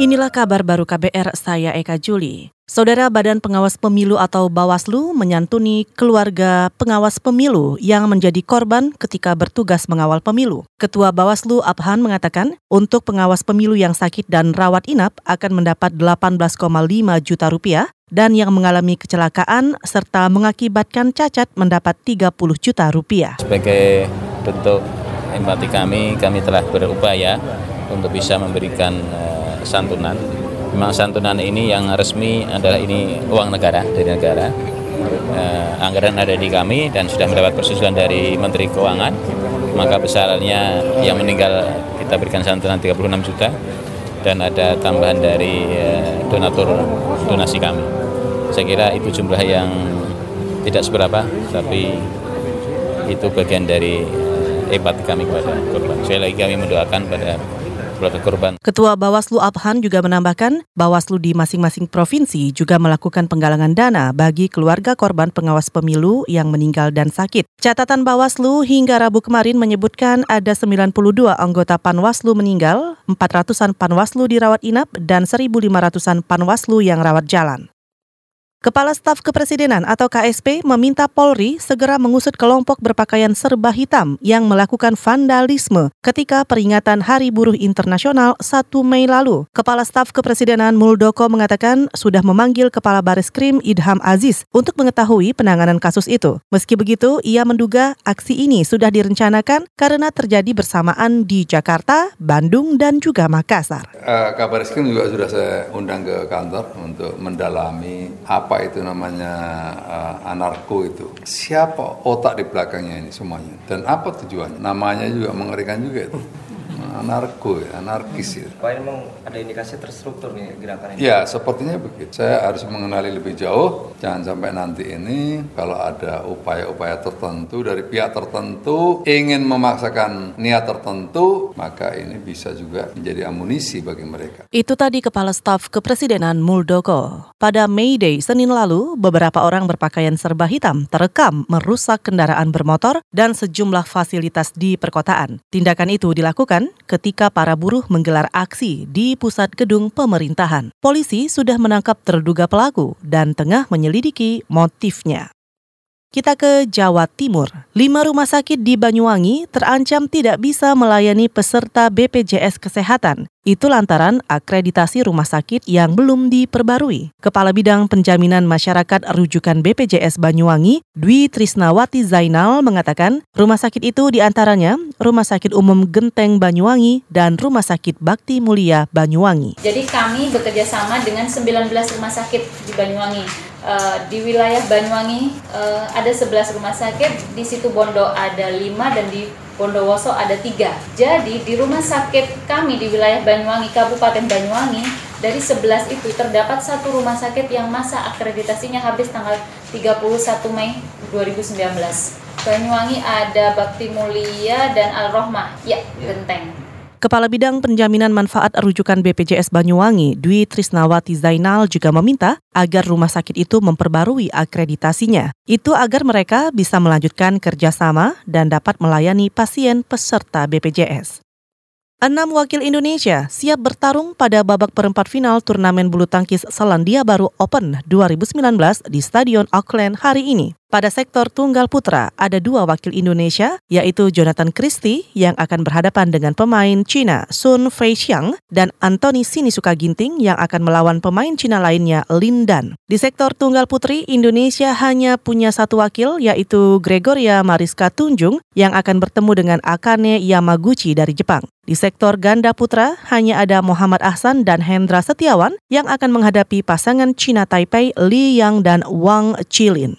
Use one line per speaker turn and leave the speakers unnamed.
Inilah kabar baru KBR, saya Eka Juli. Saudara Badan Pengawas Pemilu atau Bawaslu menyantuni keluarga pengawas pemilu yang menjadi korban ketika bertugas mengawal pemilu. Ketua Bawaslu Abhan mengatakan, untuk pengawas pemilu yang sakit dan rawat inap akan mendapat 18,5 juta rupiah dan yang mengalami kecelakaan serta mengakibatkan cacat mendapat 30 juta rupiah.
Sebagai bentuk empati kami, kami telah berupaya untuk bisa memberikan uh, santunan. Memang santunan ini yang resmi adalah ini uang negara dari negara. Eh, anggaran ada di kami dan sudah mendapat persetujuan dari Menteri Keuangan. Maka besarnya yang meninggal kita berikan santunan 36 juta dan ada tambahan dari eh, donatur donasi kami. Saya kira itu jumlah yang tidak seberapa, tapi itu bagian dari eh, empati kami kepada korban. Saya lagi kami mendoakan pada keluarga korban.
Ketua Bawaslu Abhan juga menambahkan, Bawaslu di masing-masing provinsi juga melakukan penggalangan dana bagi keluarga korban pengawas pemilu yang meninggal dan sakit. Catatan Bawaslu hingga Rabu kemarin menyebutkan ada 92 anggota Panwaslu meninggal, 400-an Panwaslu dirawat inap, dan 1.500-an Panwaslu yang rawat jalan. Kepala Staf Kepresidenan atau KSP meminta Polri segera mengusut kelompok berpakaian serba hitam yang melakukan vandalisme ketika peringatan Hari Buruh Internasional 1 Mei lalu. Kepala Staf Kepresidenan Muldoko mengatakan sudah memanggil Kepala Baris Krim Idham Aziz untuk mengetahui penanganan kasus itu. Meski begitu, ia menduga aksi ini sudah direncanakan karena terjadi bersamaan di Jakarta, Bandung, dan juga Makassar.
Uh, Kabar Krim juga sudah saya undang ke kantor untuk mendalami apa apa itu namanya uh, anarko itu. Siapa otak di belakangnya ini semuanya? Dan apa tujuannya? Namanya juga mengerikan juga itu anarko, ya, anarkis
ya. Pak ini memang ada indikasi terstruktur nih gerakan ini?
Ya, sepertinya begitu. Saya harus mengenali lebih jauh, jangan sampai nanti ini kalau ada upaya-upaya tertentu dari pihak tertentu ingin memaksakan niat tertentu, maka ini bisa juga menjadi amunisi bagi mereka.
Itu tadi Kepala Staf Kepresidenan Muldoko. Pada May Day Senin lalu, beberapa orang berpakaian serba hitam terekam merusak kendaraan bermotor dan sejumlah fasilitas di perkotaan. Tindakan itu dilakukan ketika para buruh menggelar aksi di pusat gedung pemerintahan. Polisi sudah menangkap terduga pelaku dan tengah menyelidiki motifnya. Kita ke Jawa Timur. Lima rumah sakit di Banyuwangi terancam tidak bisa melayani peserta BPJS Kesehatan itu lantaran akreditasi rumah sakit yang belum diperbarui. Kepala Bidang Penjaminan Masyarakat Rujukan BPJS Banyuwangi, Dwi Trisnawati Zainal mengatakan, rumah sakit itu di antaranya Rumah Sakit Umum Genteng Banyuwangi dan Rumah Sakit Bakti Mulia Banyuwangi.
Jadi kami bekerja sama dengan 19 rumah sakit di Banyuwangi. Uh, di wilayah Banyuwangi uh, ada 11 rumah sakit, di situ Bondo ada 5 dan di Bondowoso ada tiga. Jadi di rumah sakit kami di wilayah Banyuwangi, Kabupaten Banyuwangi, dari 11 itu terdapat satu rumah sakit yang masa akreditasinya habis tanggal 31 Mei 2019. Banyuwangi ada Bakti Mulia dan Al Rohmah, ya, Genteng.
Kepala Bidang Penjaminan Manfaat Rujukan BPJS Banyuwangi, Dwi Trisnawati Zainal juga meminta agar rumah sakit itu memperbarui akreditasinya. Itu agar mereka bisa melanjutkan kerjasama dan dapat melayani pasien peserta BPJS. Enam wakil Indonesia siap bertarung pada babak perempat final turnamen bulu tangkis Selandia Baru Open 2019 di Stadion Auckland hari ini. Pada sektor tunggal putra, ada dua wakil Indonesia, yaitu Jonathan Christie yang akan berhadapan dengan pemain Cina Sun Feixiang dan Anthony Sinisuka Ginting yang akan melawan pemain Cina lainnya Lin Dan. Di sektor tunggal putri, Indonesia hanya punya satu wakil, yaitu Gregoria Mariska Tunjung yang akan bertemu dengan Akane Yamaguchi dari Jepang. Di sektor ganda putra, hanya ada Muhammad Ahsan dan Hendra Setiawan yang akan menghadapi pasangan Cina Taipei Li Yang dan Wang Chilin.